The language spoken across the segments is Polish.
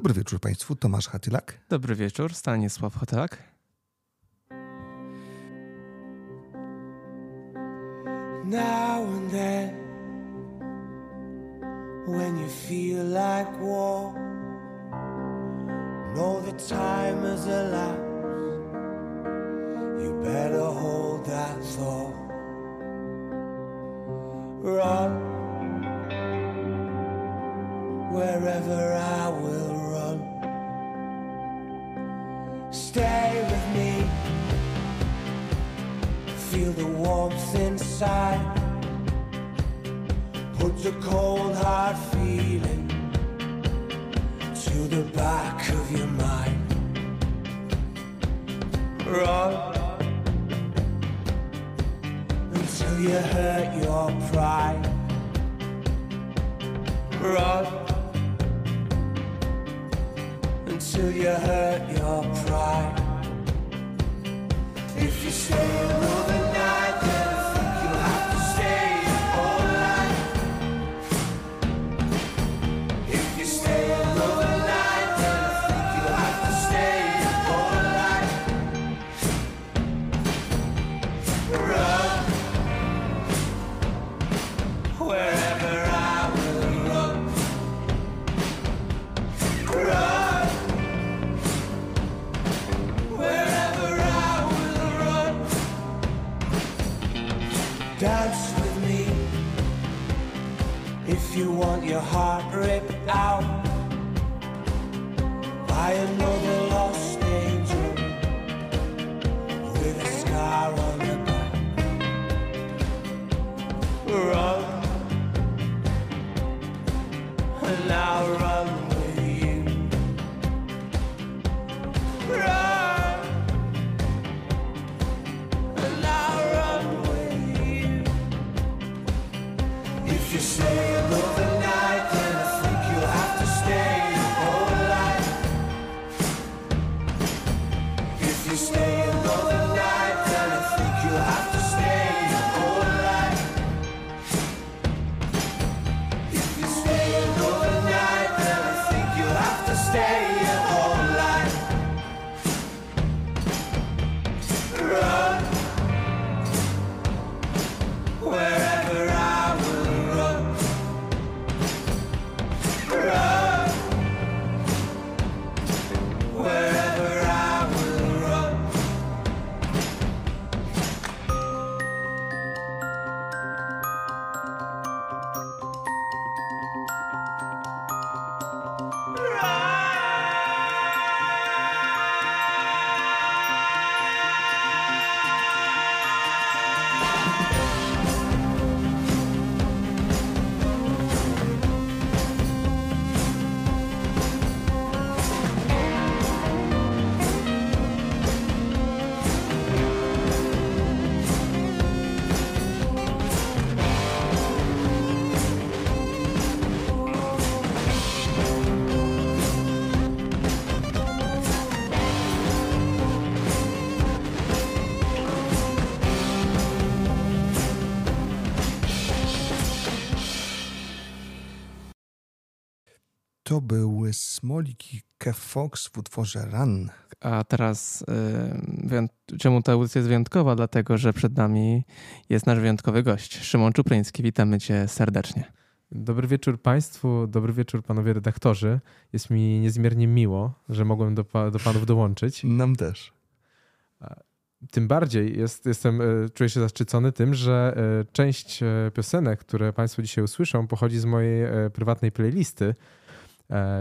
Dobry wieczór Państwu, Tomasz Hatylak. Dobry wieczór, Stanisław Hatylak. Now and then When you feel like war Know the time has elapsed You better hold that thought Run wherever I will Stay with me, feel the warmth inside. Put the cold hard feeling to the back of your mind. Run until you hurt your pride. Run till you hurt your pride. If you stay another Dance with me. If you want your heart ripped out by another lost angel with a scar on the back. Run, and I'll run To był Smolik i Kev Fox w utworze Run. A teraz, y, czemu ta audycja jest wyjątkowa? Dlatego, że przed nami jest nasz wyjątkowy gość, Szymon Czupryński. Witamy cię serdecznie. Dobry wieczór Państwu, dobry wieczór Panowie redaktorzy. Jest mi niezmiernie miło, że mogłem do, do Panów dołączyć. Nam też. Tym bardziej jest, jestem, czuję się zaszczycony tym, że część piosenek, które Państwo dzisiaj usłyszą, pochodzi z mojej prywatnej playlisty.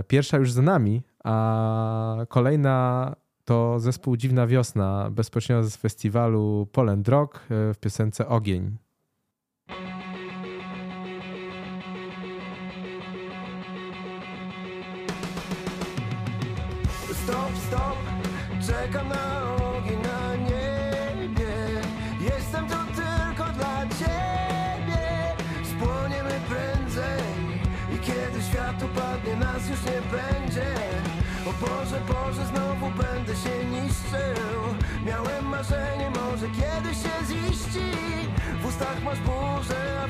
Pierwsza już za nami, a kolejna to zespół Dziwna Wiosna, bezpośrednio z festiwalu Poland Rock w piosence Ogień. Stop, stop, czekam na Boże, Boże, znowu będę się niszczył. Miałem marzenie, może kiedyś się ziści. W ustach masz burzę, a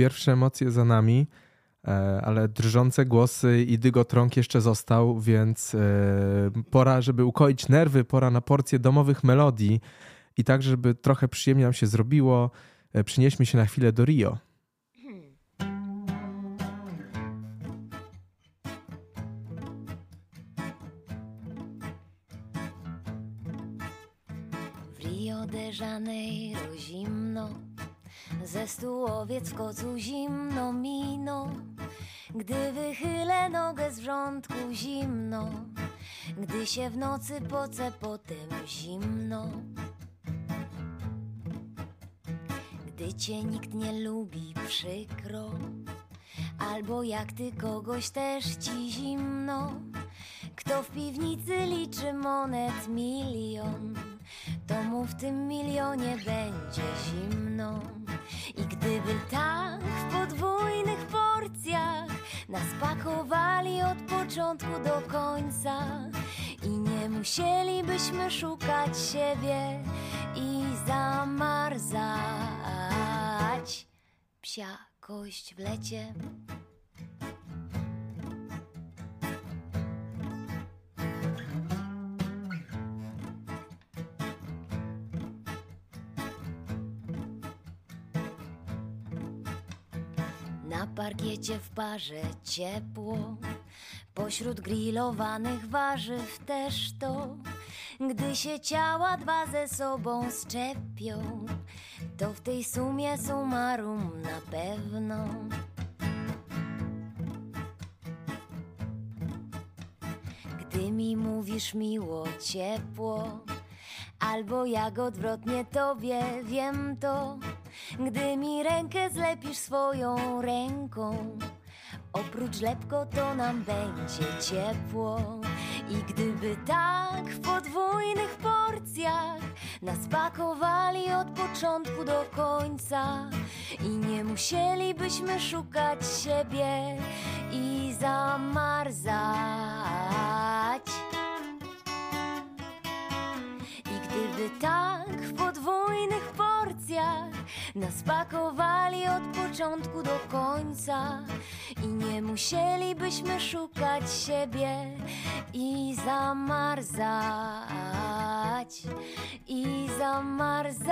Pierwsze emocje za nami, e, ale drżące głosy i dygotrąg jeszcze został, więc e, pora, żeby ukoić nerwy, pora na porcję domowych melodii i tak, żeby trochę przyjemnie nam się zrobiło, e, przynieśmy się na chwilę do Rio. W Rio de Janeiro ze stu owiec w kocu zimno mino. Gdy wychylę nogę z wrzątku zimno, gdy się w nocy poce potem zimno. Gdy cię nikt nie lubi, przykro, albo jak ty kogoś też ci zimno. Kto w piwnicy liczy monet milion, to mu w tym milionie będzie zimno. I gdyby tak w podwójnych porcjach nas pakowali od początku do końca i nie musielibyśmy szukać siebie i zamarzać. Psia kość w lecie. W parze ciepło, pośród grillowanych warzyw też to. Gdy się ciała dwa ze sobą szczepią, to w tej sumie summarum na pewno. Gdy mi mówisz miło, ciepło, albo jak odwrotnie tobie wiem to, gdy mi rękę zlepisz swoją ręką. Oprócz lepko to nam będzie ciepło I gdyby tak w podwójnych porcjach Nas pakowali od początku do końca I nie musielibyśmy szukać siebie I zamarzać I gdyby w podwójnych porcjach naspakowali od początku do końca i nie musielibyśmy szukać siebie i zamarzać, i zamarzać,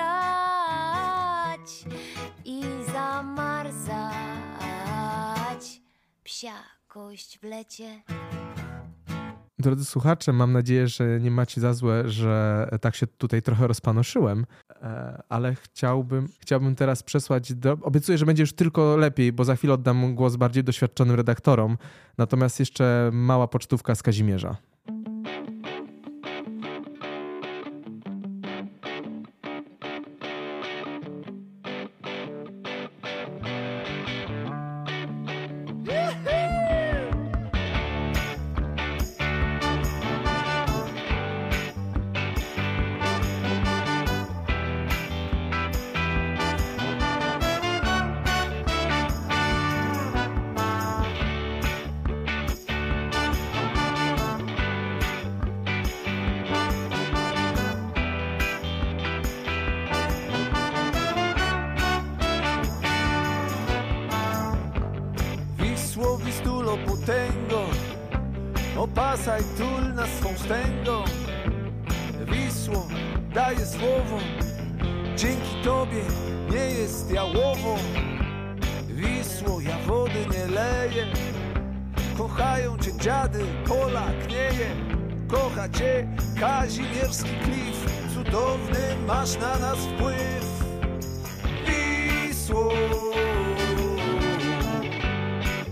i zamarzać. Psia kość w lecie. Drodzy słuchacze, mam nadzieję, że nie macie za złe, że tak się tutaj trochę rozpanoszyłem, e, ale chciałbym, chciałbym teraz przesłać, do... obiecuję, że będzie już tylko lepiej, bo za chwilę oddam głos bardziej doświadczonym redaktorom, natomiast jeszcze mała pocztówka z Kazimierza. Dzięki Tobie nie jest jałowo Wisło, ja wody nie leję Kochają Cię dziady, Polak nie je Kocha Cię Kazimierski klif. Cudowny masz na nas wpływ. Wisło.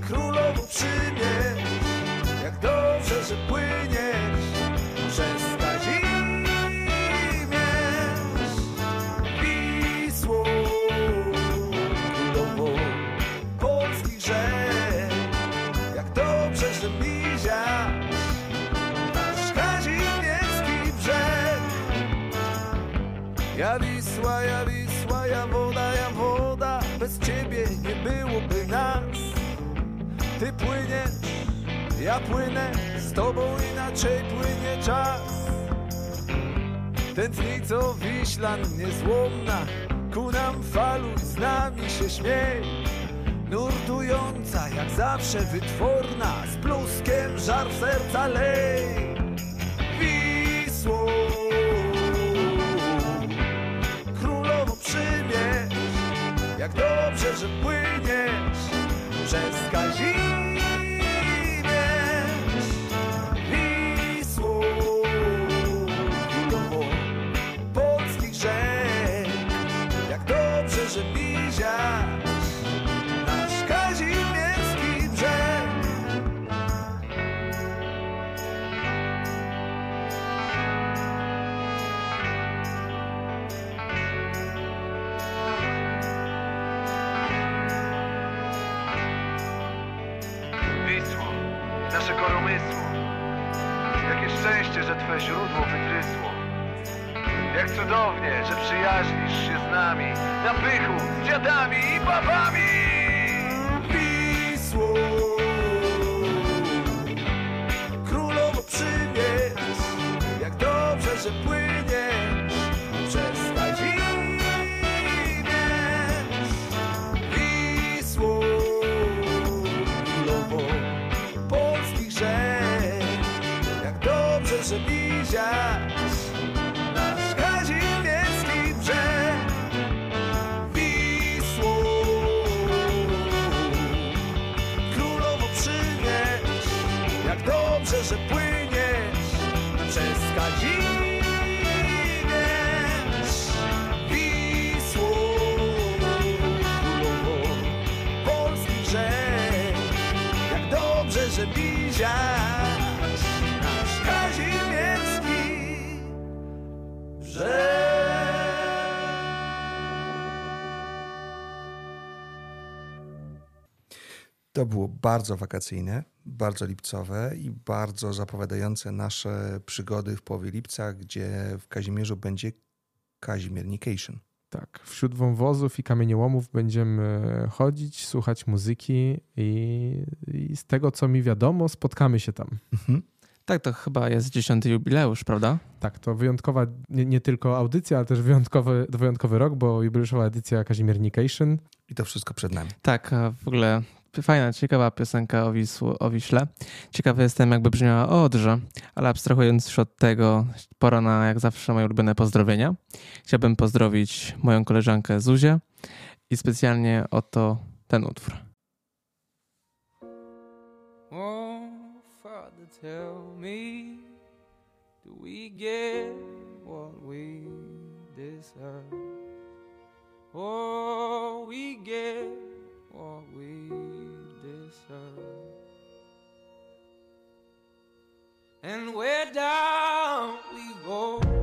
Królowo przymierz Jak dobrze, że płyniesz Ja Wisła, ja Wisła, ja woda, ja woda Bez ciebie nie byłoby nas ty płyniesz, ja płynę, z tobą inaczej płynie czas. Tętnico Wiślan niezłomna, ku nam faluj, z nami się śmiej. Nurtująca, jak zawsze wytworna, z bluskiem żar serca lej. Wisło, jak dobrze, że płyniesz przez Kazimierz Twe źródło wytrysło. Jak cudownie, że przyjaźnisz się z nami. Na pychu, dziadami i babami. To było bardzo wakacyjne, bardzo lipcowe i bardzo zapowiadające nasze przygody w połowie lipca, gdzie w Kazimierzu będzie Kazimiernication. Tak, wśród wąwozów i kamieniołomów będziemy chodzić, słuchać muzyki i, i z tego, co mi wiadomo, spotkamy się tam. Mhm. Tak, to chyba jest dziesiąty jubileusz, prawda? Tak, to wyjątkowa nie, nie tylko audycja, ale też wyjątkowy, wyjątkowy rok, bo jubileuszowa edycja Kazimiernication. I to wszystko przed nami. Tak, w ogóle fajna, ciekawa piosenka o, o Wiśle. Ciekawy jestem, jakby brzmiała o Odrze, ale abstrahując już od tego, pora na jak zawsze moje ulubione pozdrowienia. Chciałbym pozdrowić moją koleżankę Zuzię i specjalnie oto ten utwór. Oh, Father, tell me, do we get what we deserve? Oh, we get what we deserve. And where down we go, go,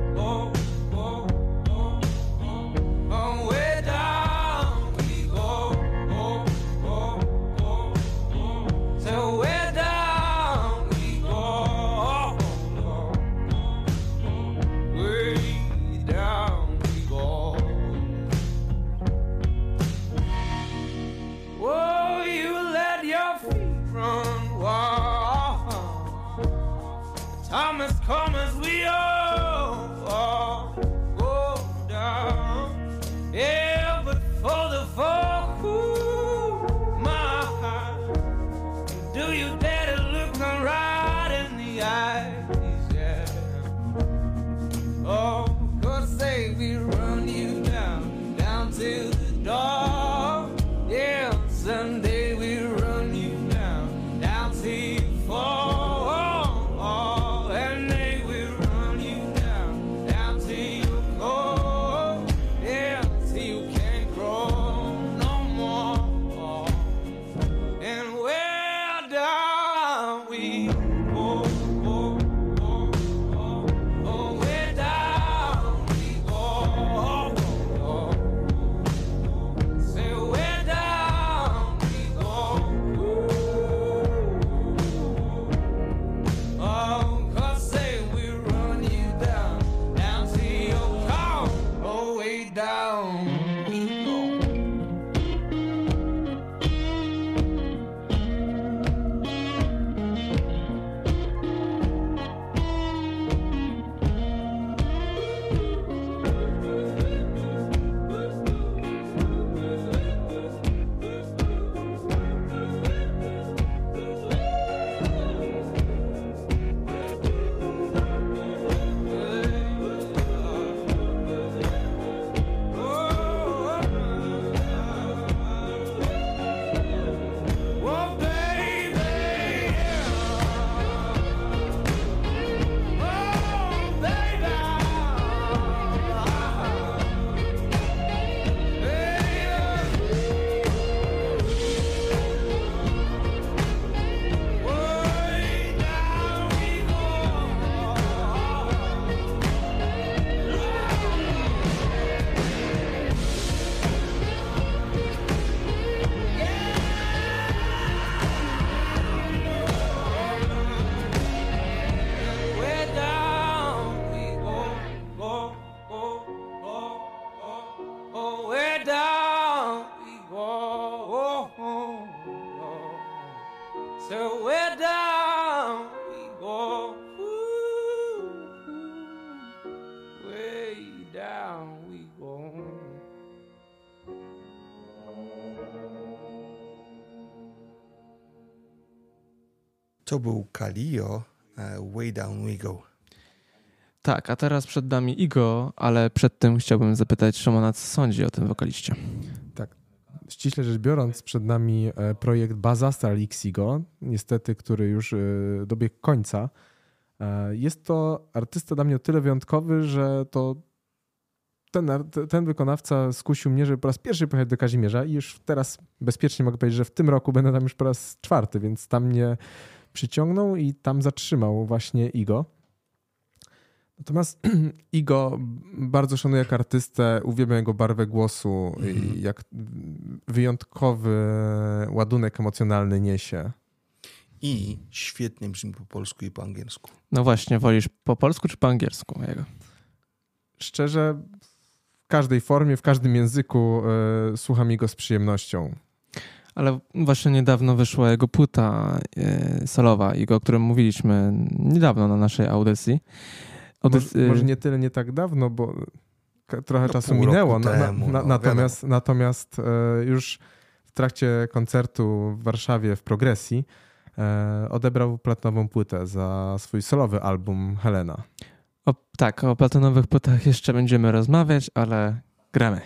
To był Kalio, e, Way Down We Go. Tak, a teraz przed nami Igo, ale przed tym chciałbym zapytać Szymona, co sądzi o tym wokaliście. Ściśle rzecz biorąc, przed nami e, projekt Bazastra Lixigo, niestety, który już e, dobiegł końca. Jest to artysta dla mnie o tyle wyjątkowy, że to ten, ten wykonawca skusił mnie, żeby po raz pierwszy pojechać do Kazimierza i już teraz bezpiecznie mogę powiedzieć, że w tym roku będę tam już po raz czwarty, więc tam mnie przyciągnął i tam zatrzymał właśnie Igo. Natomiast Igo bardzo szanuję jak artystę, uwielbiam jego barwę głosu i jak wyjątkowy ładunek emocjonalny niesie. I świetnie brzmi po polsku i po angielsku. No właśnie, wolisz po polsku czy po angielsku? Jego? Szczerze, w każdej formie, w każdym języku e, słucham jego z przyjemnością. Ale właśnie niedawno wyszła jego płyta e, solowa, jego, o którym mówiliśmy niedawno na naszej audycji. Audys- Może, może nie tyle, nie tak dawno, bo trochę No, czasu minęło. Na, na, na, no, natomiast natomiast e, już w trakcie koncertu w Warszawie w Progresji e, odebrał platinową płytę za swój solowy album Helena. O, tak, o platynowych płytach jeszcze będziemy rozmawiać, ale gramy.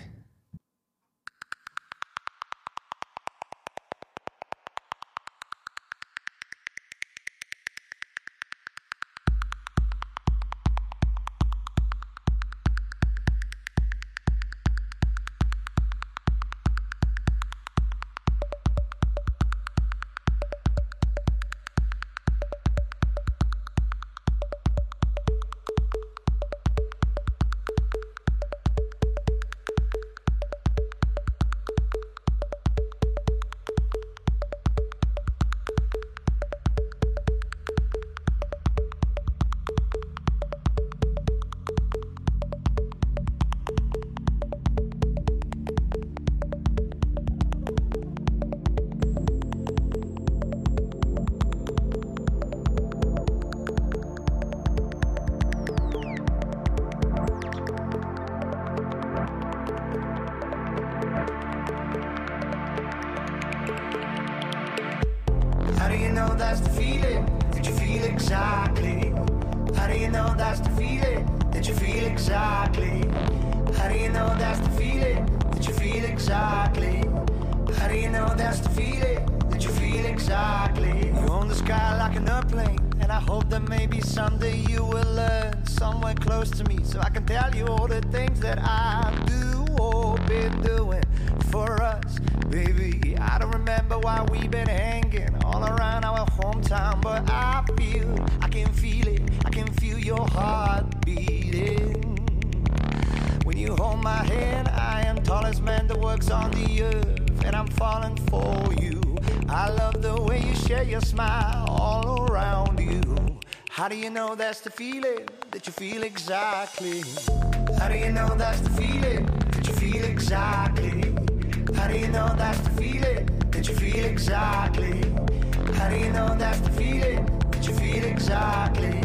How do you know that's the feeling that you feel exactly? How do you know that's the feeling that you feel exactly? How do you know that's the feeling that you feel exactly? How do you know that's the feeling that you feel exactly? You own the sky like an airplane, and I hope that maybe someday you will learn somewhere close to me, so I can tell you all the things that I do or been doing for us, baby. I don't remember why we've been hanging all around our hometown, but I feel, I can feel it, I can feel your heart beating. When you hold my hand, I am tallest man that works on the earth, and I'm falling for you. I love the way you share your smile all around you. How do you know that's the feeling that you feel exactly? How do you know that's the feeling that you feel exactly? How do you know that's the feeling that you feel exactly? How do you know that's the feeling that you feel exactly?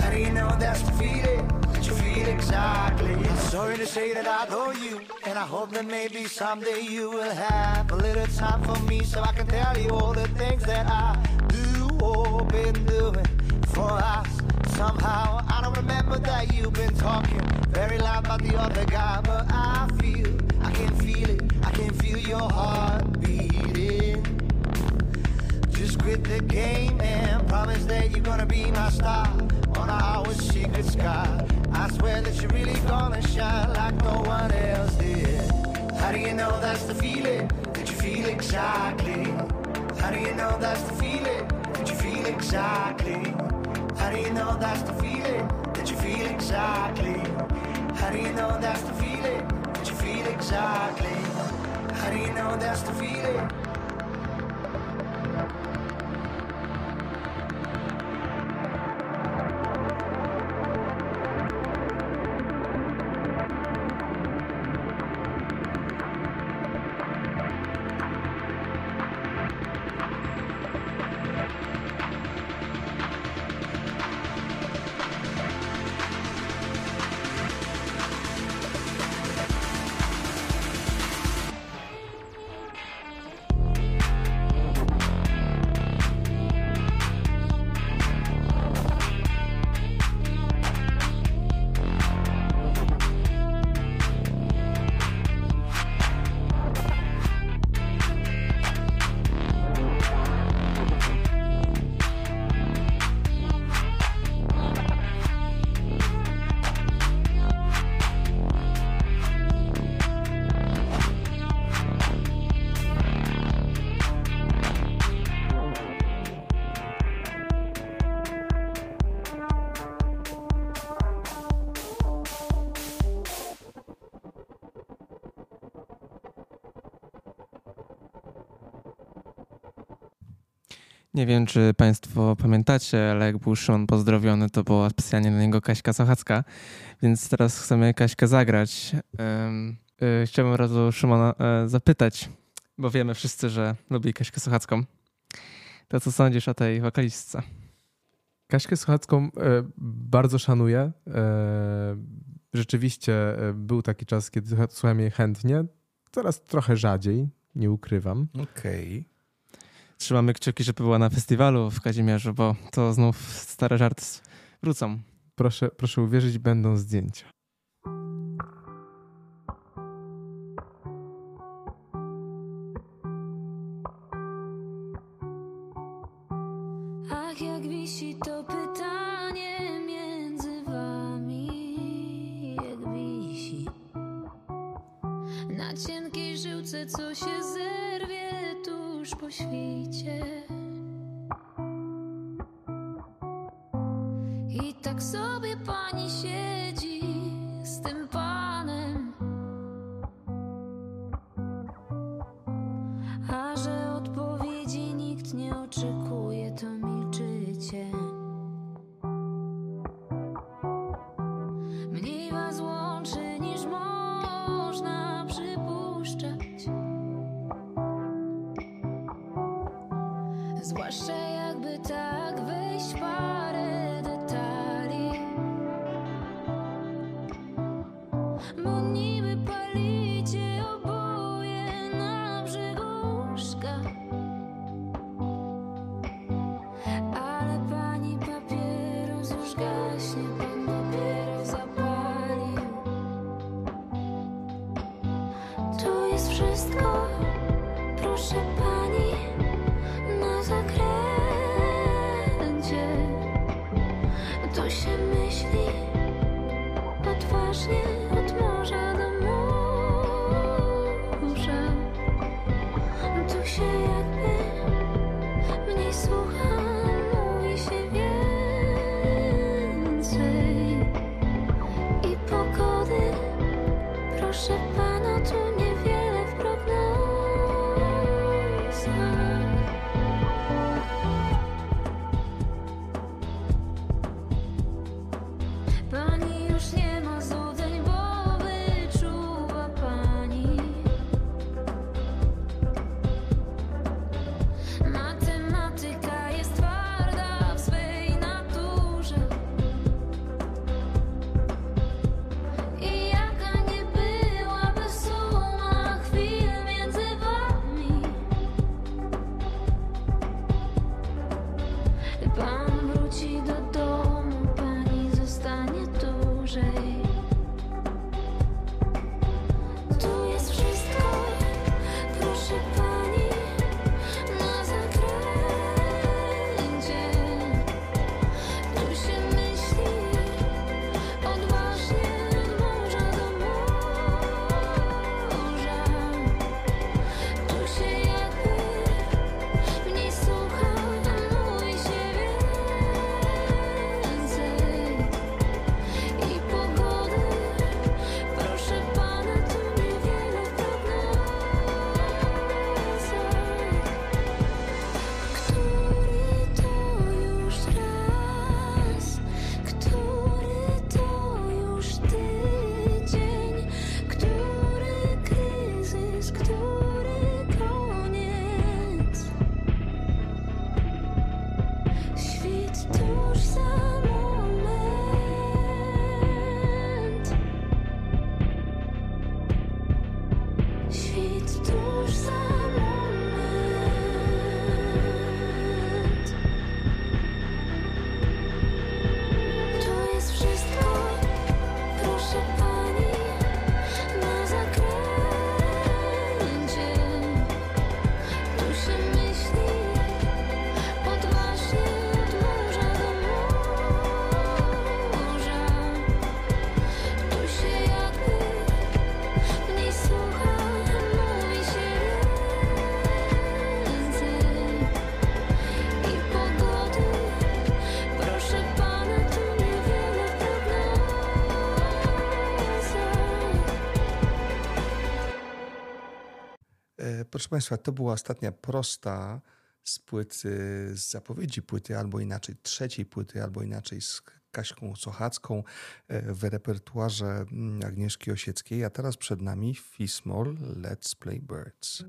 How do you know that's the feeling that you feel exactly? I'm sorry to say that I adore you, and I hope that maybe someday you will have a little time for me so I can tell you all the things that I do or been doing for us. Somehow I don't remember that you've been talking very loud about the other guy, but I feel, can feel your heart beating. Just quit the game and promise that you're gonna be my star on our secret sky. I swear that you're really gonna shine like no one else did. How do you know that's the feeling that you feel exactly? How do you know that's the feeling that you feel exactly? How do you know that's the feeling that you feel exactly? How do you know that's the feeling that you feel exactly? How do you know that's the feeling? Nie wiem, czy Państwo pamiętacie, ale jak był Szymon pozdrowiony, to była specjalnie na niego Kaśka Sochacka, więc teraz chcemy Kaśkę zagrać. Um, y, chciałbym razu Szymona e, zapytać, bo wiemy wszyscy, że lubi Kaśkę Sochacką. To co sądzisz o tej wokalistce? Kaśkę Słuchacką e, bardzo szanuję. E, rzeczywiście był taki czas, kiedy słucha- słuchałem jej chętnie. Teraz trochę rzadziej, nie ukrywam. Okej. Trzymamy kciuki, żeby była na festiwalu w Kazimierzu, bo to znów stare żarty wrócą. Proszę, proszę uwierzyć, będą zdjęcia. Bo Proszę Państwa, to była ostatnia prosta z płyty, z zapowiedzi płyty, albo inaczej trzeciej płyty, albo inaczej z Kaśką Sochacką e, w repertuarze mm, Agnieszki Osieckiej. A teraz przed nami Fismol Let's Play Birds.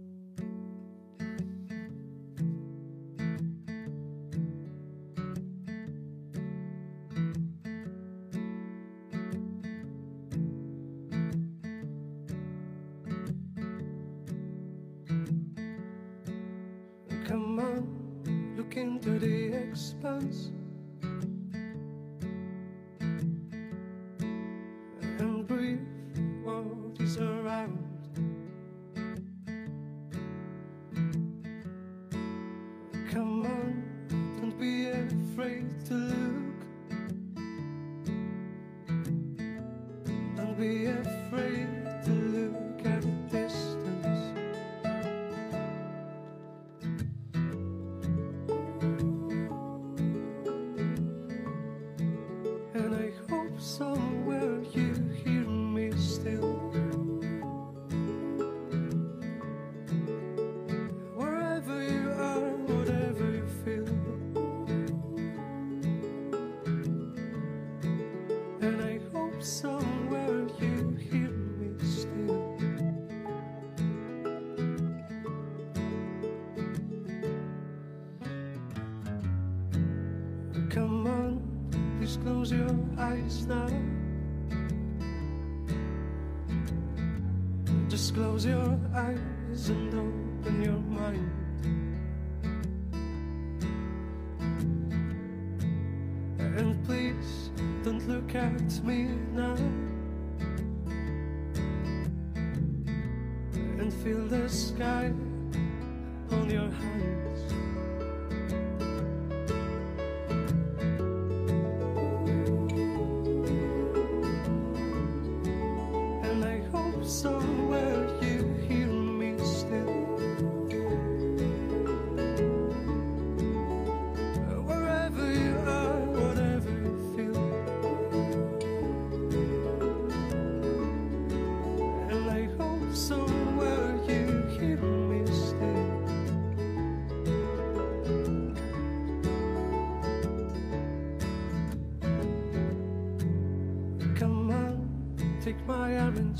Come on, please close your eyes now. Just close your eyes and open your mind. And please don't look at me now. And feel the sky on your hands.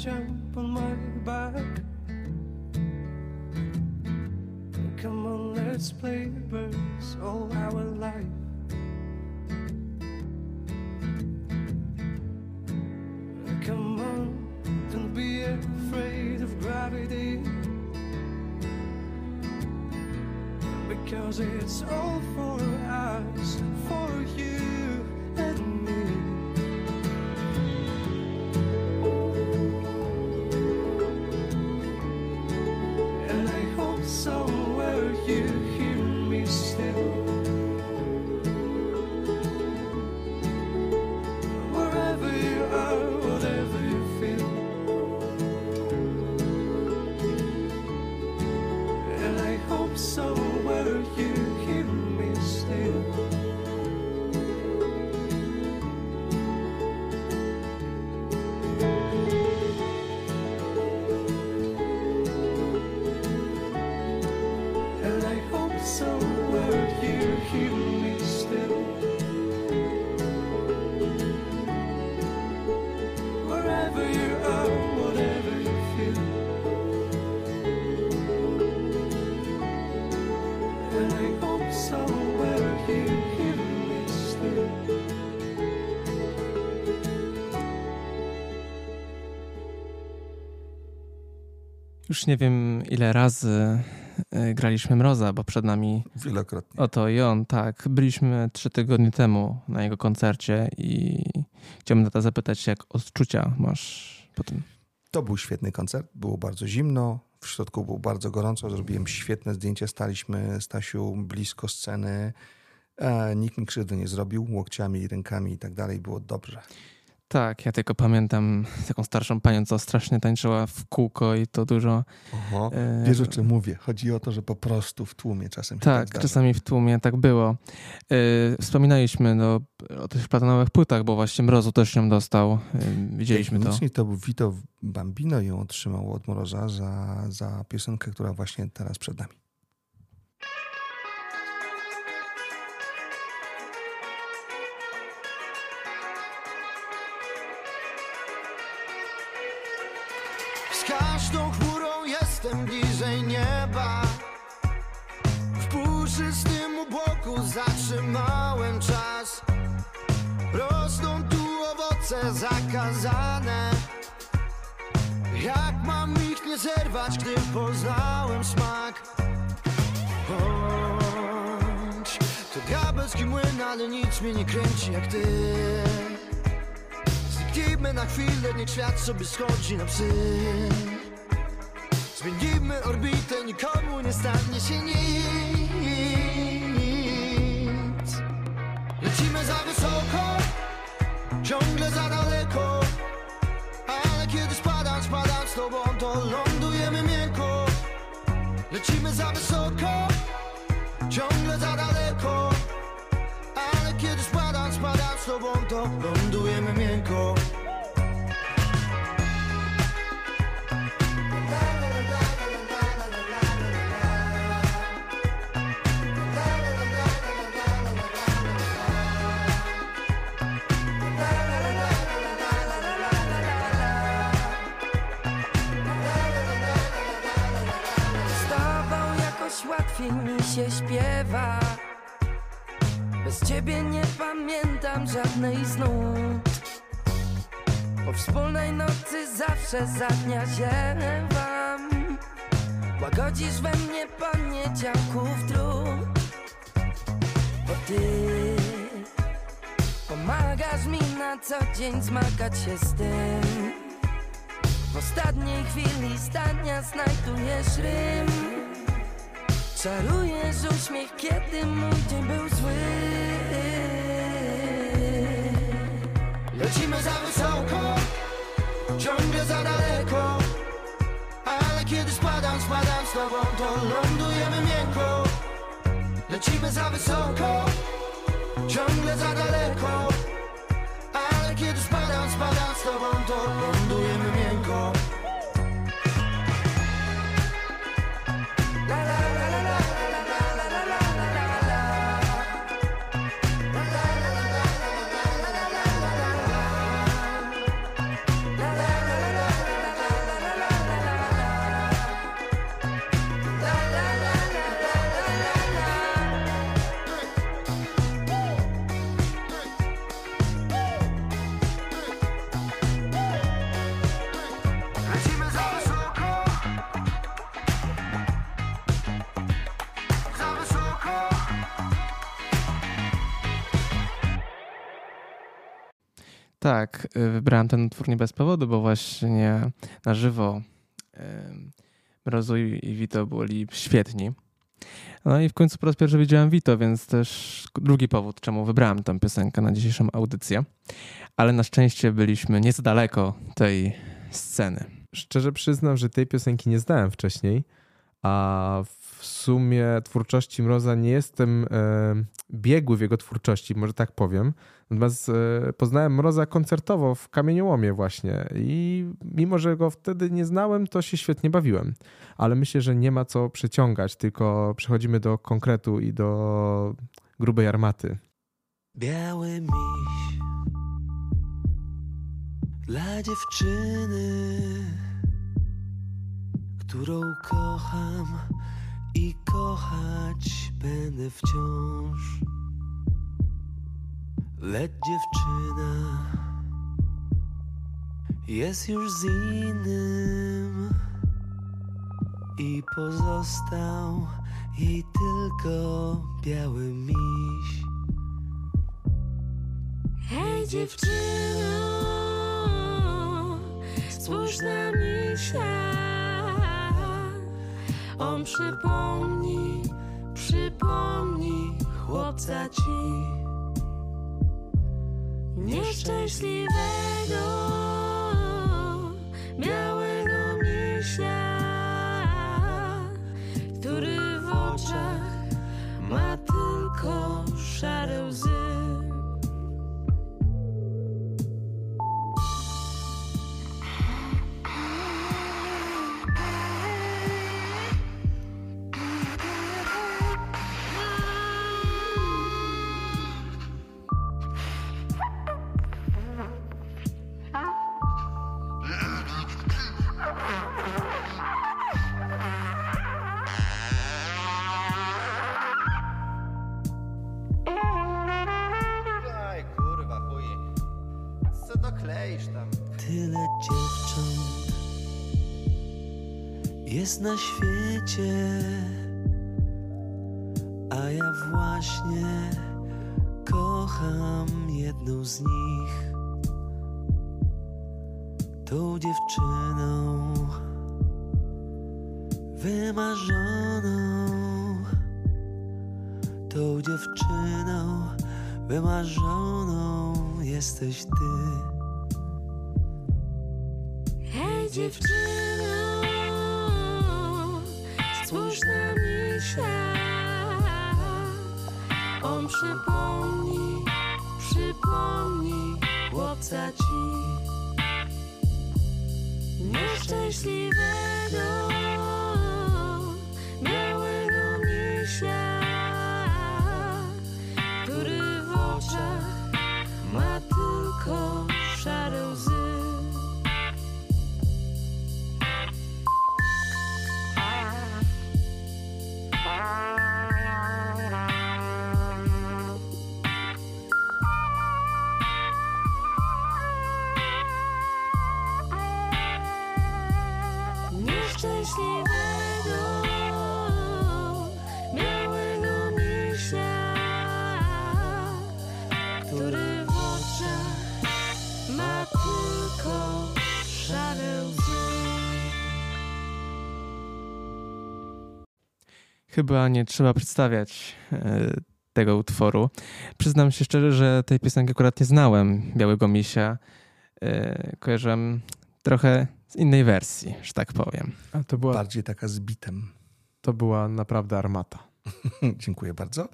Jump on my back. Come on, let's play birds all our life. Come on, don't be afraid of gravity. Because it's all for somewhere you hear me still. Już nie wiem, ile razy y, graliśmy Mroza, bo przed nami Wielokrotnie. oto i on. Tak, byliśmy trzy tygodnie temu na jego koncercie i chciałbym tata zapytać, jak odczucia masz po tym. To był świetny koncert. Było bardzo zimno. W środku było bardzo gorąco. Zrobiłem świetne zdjęcie. Staliśmy, Stasiu, blisko sceny. E, nikt mi krzywdy nie zrobił. Łokciami, rękami i tak dalej. Było dobrze. Tak, ja tylko pamiętam taką starszą panią, co strasznie tańczyła w kółko i to dużo. Oho. e, Wiesz o czym mówię. Chodzi o to, że po prostu w tłumie czasem się tak, Tak, czasami w tłumie tak było. Yy, wspominaliśmy no, o tych platonowych płytach, bo właśnie Mrozu też ją dostał. Yy, widzieliśmy to. To był Vito Bambino ją otrzymał od Moroza za, za piosenkę, która właśnie teraz przed nami. Jak mam ich nie zerwać, gdy poznałem smak? Bądź ale nic mnie nie kręci jak ty. Zniknijmy na chwilę, niech świat sobie schodzi na psy. Zmienimy orbitę, nikomu nie stanie się nic. Lecimy za wysoko, ciągle za daleko Ale kiedy spadam, spadam z tobą, to lądujemy miękko. Lecimy za wysoko, ciągle za daleko Ale kiedy spadam, spadam z tobą, to lądujemy miękko mi się śpiewa. Bez ciebie nie pamiętam żadnej z Po wspólnej nocy zawsze za dnia ziewam. Łagodzisz we mnie poniedziałków trud. Bo ty pomagasz mi na co dzień zmagać się z tym. W ostatniej chwili zdania znajdujesz rym Czarujesz uśmiech, kiedy mój dzień był zły. Lecimy za wysoko, ciągle za daleko. Ale kiedy spadam, spadam z tobą, to lądujemy miękko. Lecimy za wysoko, ciągle za daleko. Ale kiedy spadam, spadam z tobą, to lądujemy miękko Tak, y, wybrałem ten utwór nie bez powodu, bo właśnie na żywo y, Mrozu i Vito byli świetni. No i w końcu po raz pierwszy widziałem Vito, więc też drugi powód, czemu wybrałem tę piosenkę na dzisiejszą audycję. Ale na szczęście byliśmy nie za daleko tej sceny. Szczerze przyznam, że tej piosenki nie znałem wcześniej, a w sumie twórczości Mroza nie jestem e, biegły w jego twórczości, może tak powiem. Natomiast e, poznałem Mroza koncertowo w Kamieniołomie właśnie i mimo, że go wtedy nie znałem, to się świetnie bawiłem. Ale myślę, że nie ma co przeciągać, tylko przechodzimy do konkretu i do grubej armaty. Biały miś dla dziewczyny, którą kocham i kochać będę wciąż. Lecz dziewczyna jest już z innym i pozostał jej tylko biały miś. Hej dziewczyno, spójrz na. On przypomni, przypomni chłopca ci nieszczęśliwego białego misia, na świecie, a ja właśnie kocham. jedną z nich. Tą dziewczyną wymarzoną. Tą dziewczyną wymarzoną jesteś ty. Hej dziewczyno, On przypomni, Chyba nie trzeba przedstawiać e, tego utworu. Przyznam się szczerze, że tej piosenki akurat nie znałem, Białego Misia. E, kojarzyłem trochę z innej wersji, że tak powiem. A to była, Bardziej taka z bitem. to była naprawdę armata. Dziękuję bardzo.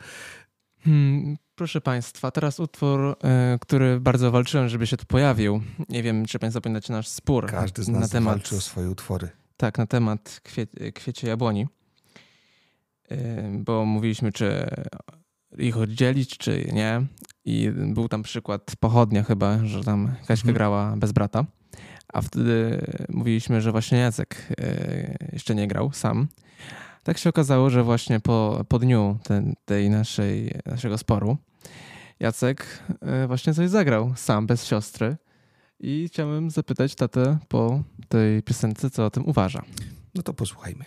Hmm, proszę Państwa, teraz utwór, e, który bardzo walczyłem, żeby się tu pojawił. Nie wiem, czy Państwo pamiętacie nasz spór Każdy z na nas temat walczy o swoje utwory. Tak, na temat kwie, kwiecie jabłoni. Bo mówiliśmy, czy ich oddzielić, czy nie. I był tam przykład pochodnia chyba, że tam Kaśka Mhm. grała bez brata. A wtedy mówiliśmy, że właśnie Jacek yy, jeszcze nie grał sam. Tak się okazało, że właśnie po, po dniu ten, tej naszej, naszego sporu Jacek yy, właśnie coś zagrał sam, bez siostry. I chciałem zapytać tatę po tej piosence, co o tym uważa. No to posłuchajmy.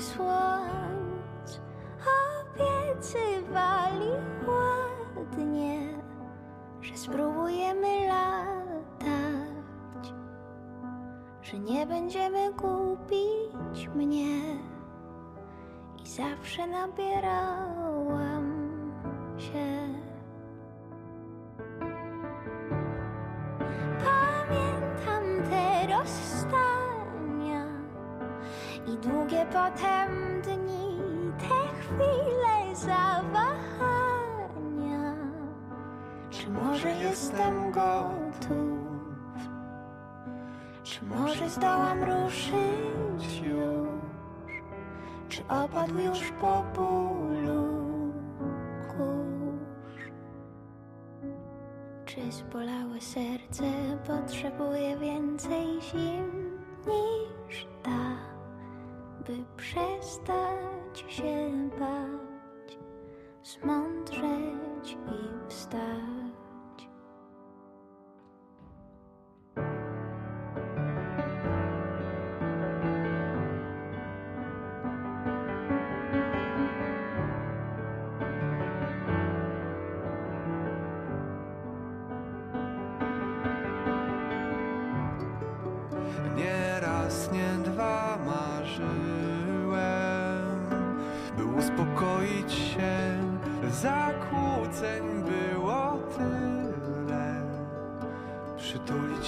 Słońc obiecywali ładnie, że spróbujemy latać, że nie będziemy gubić mnie i zawsze nabierałam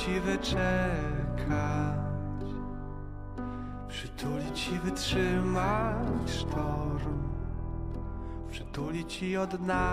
przytulić i wyczekać, przytulić i wytrzymać sztorm, przytulić i odnaleźć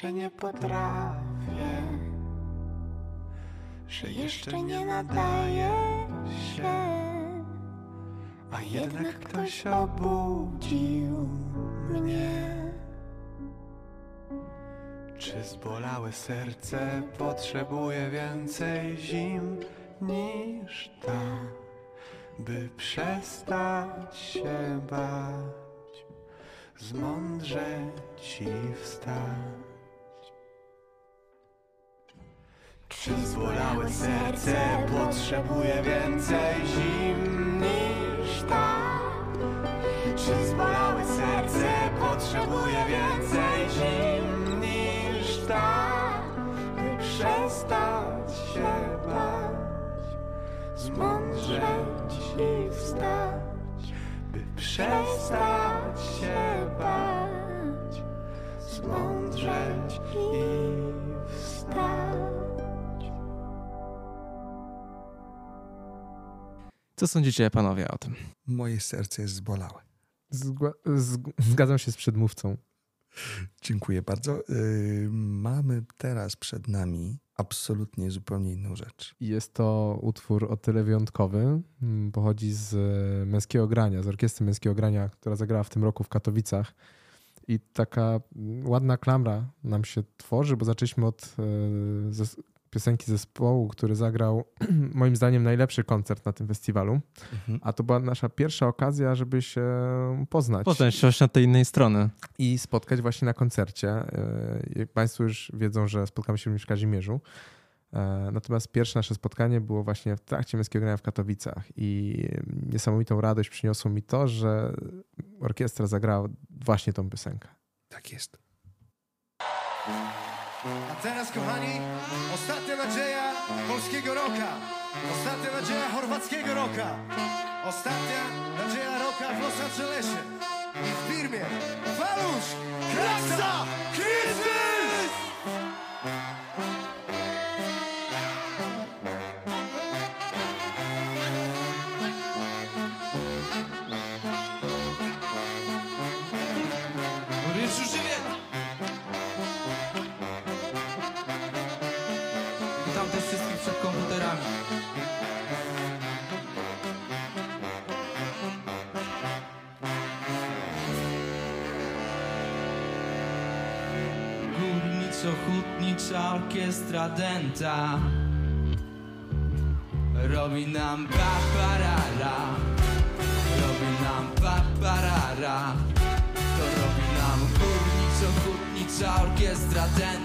jeszcze nie potrafię, że jeszcze nie nadaje się, a jednak ktoś obudził mnie. Czy zbolałe serce potrzebuje więcej zim niż ta, by przestać się bać, zmądrzeć i wstać? Czy zbolałe serce potrzebuje więcej zim niż ta? Czy zbolałe serce potrzebuje więcej zim niż ta? By przestać się bać, zmądrzeć i wstać. By przestać się bać, zmądrzeć i Co sądzicie panowie o tym? Moje serce jest zbolałe. Zgła- zg- zgadzam się z przedmówcą. Dziękuję bardzo. Yy, mamy teraz przed nami absolutnie zupełnie inną rzecz. Jest to utwór o tyle wyjątkowy. mm, Pochodzi z e, męskiego grania, z orkiestry męskiego grania, która zagrała w tym roku w Katowicach. I taka mm, ładna klamra nam się tworzy, bo zaczęliśmy od e, piosenki zespołu, który zagrał moim zdaniem najlepszy koncert na tym festiwalu. A to była nasza pierwsza okazja, żeby się poznać. Poznać się właśnie od tej innej strony. I spotkać właśnie na koncercie. E, Jak Państwo już wiedzą, że spotkamy się również w Kazimierzu. E, Natomiast pierwsze nasze spotkanie było właśnie w trakcie męskiego grania w Katowicach i niesamowitą radość przyniosło mi to, że orkiestra zagrała właśnie tą piosenkę. Tak jest. A teraz, kochani, ostatnia nadzieja polskiego roka. Ostatnia nadzieja chorwackiego roka. Ostatnia nadzieja roka w Los Angelesie. I w Birmie. Walusz! Kraksa! Orkiestra denta Robi nam paparara. Robi nam paparara. To robi nam górniczo-hutnicza orkiestra denta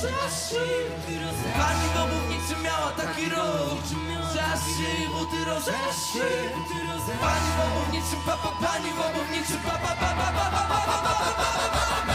Pani bobów miała taki róg Czas się buty rozeszły Pani bobów niczym papa Pani bobów papa papa papa papa papa papa